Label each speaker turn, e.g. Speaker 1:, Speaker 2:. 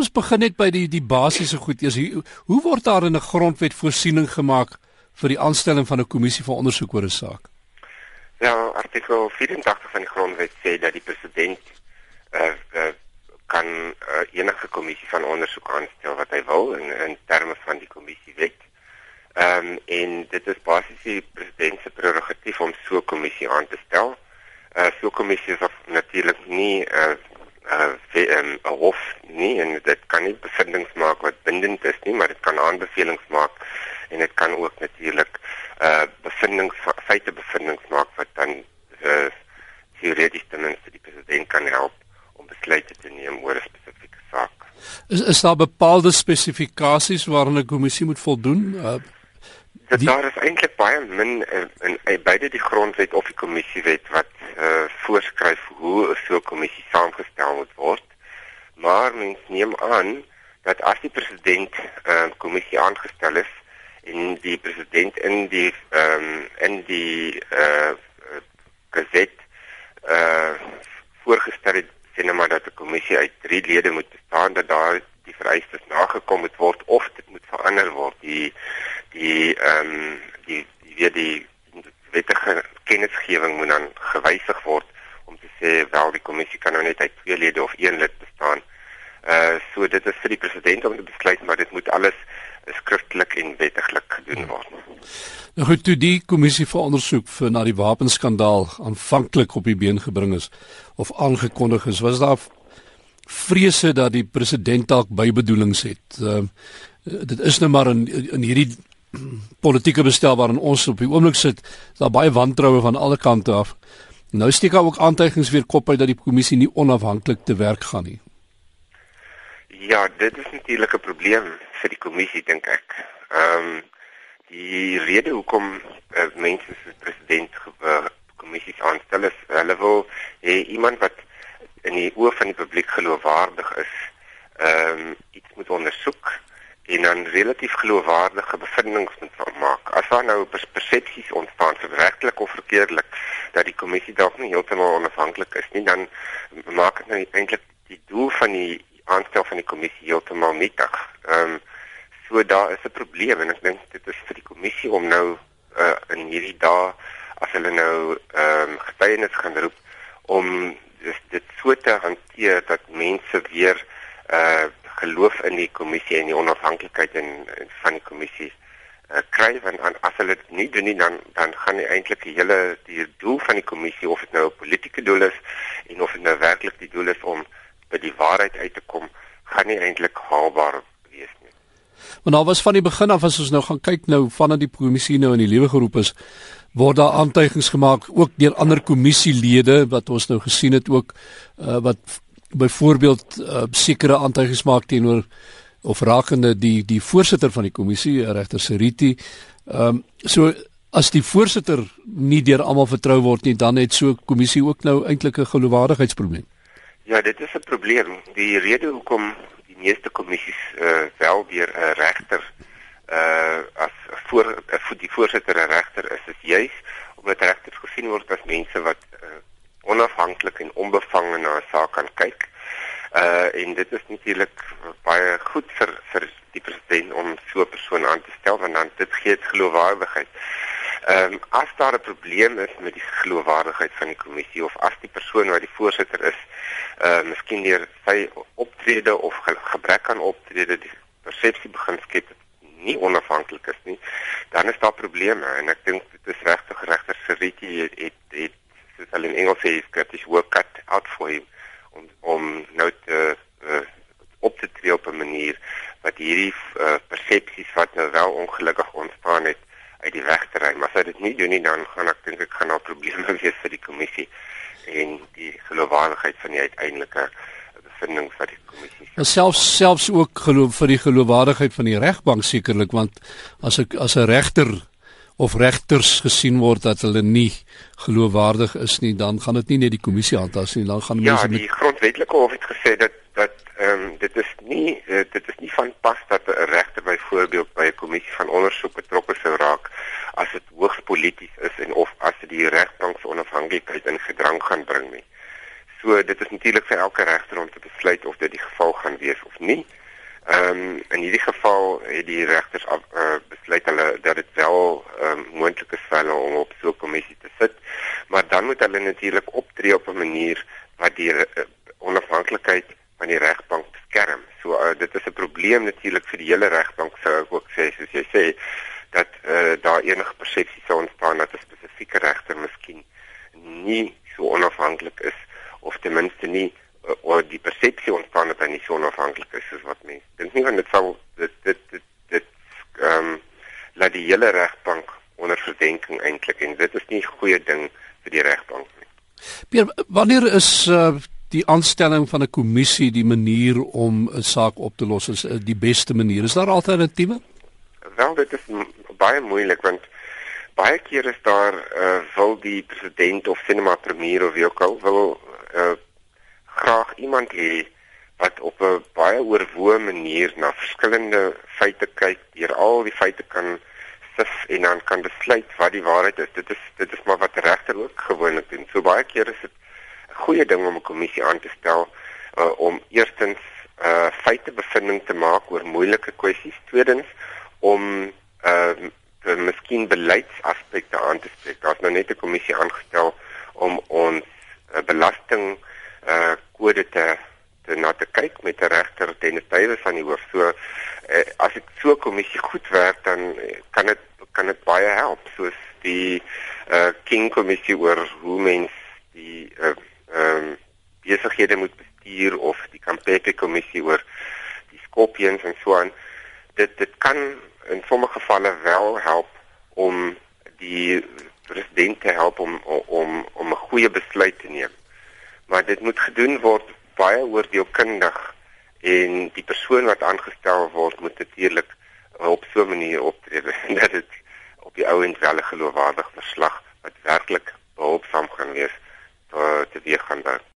Speaker 1: ons begin net by die die basiese goed. Eers hoe word daar in 'n grondwet voorsiening gemaak vir die aanstelling van 'n kommissie vir ondersoek oor 'n saak?
Speaker 2: Ja, artikel 84 van die grondwet sê dat die president uh, uh kan uh, enige kommissie van ondersoek aanstel wat hy wil in in terme van die kommissiewet. Ehm um, en dit is basies die president se prerogatief om so 'n kommissie aan te stel. Uh so 'n kommissie is natuurlik nie 'n uh, 'n uh, hof nie en dit kan nie bevindinge maak wat bindend is nie, maar dit kan aanbevelings maak en dit kan ook natuurlik uh bevindinge feite bevindinge maak wat dan uh, teoreties ten minste die president kan help om besluite te neem oor 'n spesifieke saak.
Speaker 1: Is is daar bepaalde spesifikasies waaraan 'n kommissie moet voldoen? Uh,
Speaker 2: die... Daar is eintlik baie min in, in, in beide die grondwet of die kommissiewet wat uh voorskryf hoe so 'n kommissie saamgestel moet word. Maar mens aan dat as die president 'n uh, kommissie aangestel is en die president in die ehm um, in die uh geset uh voorgestel het sê nou maar dat 'n kommissie uit 3 lede moet bestaan dat daar die vereistes nagekom moet word of dit moet verander word die die ehm um, die weer die wettige kennisgewing moet dan gewysig word om te sê wel die kommissie kan nou net uit twee lede of een lid bestaan. Uh so dit is vir die president om te besluit maar dit moet alles skriftelik en wettiglik gedoen word.
Speaker 1: Nou goed, toe die kommissie vir ondersoek vir na die wapenskandaal aanvanklik op die been gebring is of aangekondig is, was daar vrese dat die president dalk bybedoelings het. Uh dit is nou maar in in hierdie politieke bestel waarin ons op die oomblik sit, daar baie wantroue van alle kante af. Nou steek daar ook aantuigings weer kop uit dat die kommissie nie onafhanklik te werk gaan nie.
Speaker 2: Ja, dit is natuurlik 'n probleem vir die kommissie dink ek. Ehm um, die rede hoekom uh, mense soos president uh, kommissies aanstel is hulle wil hê iemand wat in die oë van die publiek geloofwaardig is, ehm um, iets moet ondersoek en dan relatief geloofwaardige bevindinge moet maak. As daar nou persepsies ontstaan, regtelik of verkeerdelik, dat die kommissie dalk nie heeltemal onafhanklik is nie, dan maak dit nou eintlik die doel van die aanstel van die kommissie heeltemal nietig. Ehm um, so daar is 'n probleem en ek dink dit is vir die kommissie om nou uh, in hierdie dae as hulle nou ehm um, getuienis gaan roep om dis dit so te hanteer dat mense weer uh geloof in die kommissie en die onafhanklikheid en, en van die kommissie uh, kry want an, as hulle dit nie doen nie dan dan gaan nie eintlik die hele die doel van die kommissie of dit nou 'n politieke doel is en of dit nou werklik die doel is om waarheid uit te kom gaan nie eintlik haalbaar wees nie.
Speaker 1: Want daar was van die begin af as ons nou gaan kyk nou vanaf die kommissie nou in die lewe geroep is word daar aantuigings gemaak ook deur ander kommissielede wat ons nou gesien het ook uh, wat byvoorbeeld uh, sekere aantuigings maak teenoor of rakende die die voorsitter van die kommissie regter Seriti. Ehm um, so as die voorsitter nie deur almal vertrou word nie, dan het so 'n kommissie ook nou eintlik 'n geloofwaardigheidsprobleem.
Speaker 2: Ja, dit is 'n probleem. Die rede hoekom die meeste kommissies uh, wel deur 'n regter uh as voor uh, die voorsitter 'n regter is, is juis omdat regters gesien word as mense wat uh, onafhanklik en onbevange na 'n saak kan kyk. Uh en dit is natuurlik baie goed vir vir die president om so 'n persoon aan te stel want dan dit gee dit geloofwaardigheid. Ehm um, as daar 'n probleem is met die geloofwaardigheid van die kommissie of as die persoon wat die voorsitter is, uh miskien deur sy optrede of ge gebrek aan optrede die persepsie begin skep nie onafhanklik is nie, dan is daar probleme. En ek dink dit is regtig regter Seriti het het, het soos hulle in Engels sê, got his work cut out for him om om nou te uh, op te tree op 'n manier wat hierdie uh, persepsies wat nou wel ongelukkig ontstaan het uit die weg te ry. Maar as hy dit nie doen nie, dan gaan ek dink ek gaan daar probleme wees vir die kommissie en die geloofwaardigheid van die uiteindelike bevindings wat die kommissie
Speaker 1: sê. Selfs selfs ook geloof vir die geloofwaardigheid van die regbank sekerlik want as ek as 'n regter of regters gesien word dat hulle nie geloofwaardig is nie, dan gaan dit nie net die kommissie aantas nie, dan gaan
Speaker 2: ja, mense met Ja, die grondwetlike hof het gesê dat dat ehm um, dit is nie uh, dit is nie van pas dat 'n regter byvoorbeeld by 'n kommissie van ondersoek betrokke sou raak as dit hoogs polities is en of as dit die regbank se onafhanklikheid in gedrang gaan bring nie. So dit is natuurlik vir elke regter om te besluit of dit die geval gaan wees of nie. Ehm um, in hierdie geval het die regters af, uh, besluit hulle dat dit wel ehm um, moontlik is vir hulle om op so 'n kommissie te sit, maar dan moet hulle natuurlik optree op 'n manier wat die uh, onafhanklikheid van die regbank beskerm. So uh, dit is 'n probleem natuurlik vir die hele regbank sou ek ook sê soos jy sê dat uh, daar enige persepsie sou ontstaan dat 'n spesifieke regter miskien nie so onafhanklik is of ten minste nie uh, of die persepsie ontstaan dat hy nie so onafhanklik is soos wat mense dink nie want dit sal dit dit dit dit ehm um, laat die hele regbank onder verdenking eintlik en dit is nie 'n goeie ding vir die regbank nie.
Speaker 1: Pier, wanneer is uh, die aanstelling van 'n kommissie die manier om 'n saak op te los is uh, die beste manier? Is daar alternatiewe?
Speaker 2: Wel, dit is baie moeilik want baie keer is daar uh, wil die president of sinema premier of wie ook al wil uh, graag iemand hê wat op 'n baie oorwoë manier na verskillende feite kyk, deur al die feite kan sif en dan kan besluit wat die waarheid is. Dit is dit is maar wat regter ook gewoonlik doen. So baie keer is dit 'n goeie ding om 'n kommissie aan te stel uh, om eerstens uh feitebevinding te maak oor moeilike kwessies, tweedens om uh miskien beleidsaspekte aan te spreek. Daar's nou net 'n kommissie aangestel om ons uh, belasting uh kode te te na te kyk met 'n regter Dennis Duwe van die hoof. So uh, as ek so kommissie goed werk dan kan dit kan dit baie help soos die uh King kommissie oor hoe mens die uh ehm um, besighede moet bestuur of die Kampepe kommissie oor die skorpions en so aan. Dit dit kan in sommige gevalle wel help om die president te help om om om 'n goeie besluit te neem. Maar dit moet gedoen word baie oordeelkundig en die persoon wat aangestel word moet natuurlik op so 'n manier optree dat dit op die ou end wel 'n geloofwaardige verslag wat werklik behulpsaam gaan wees te te weer gaan daar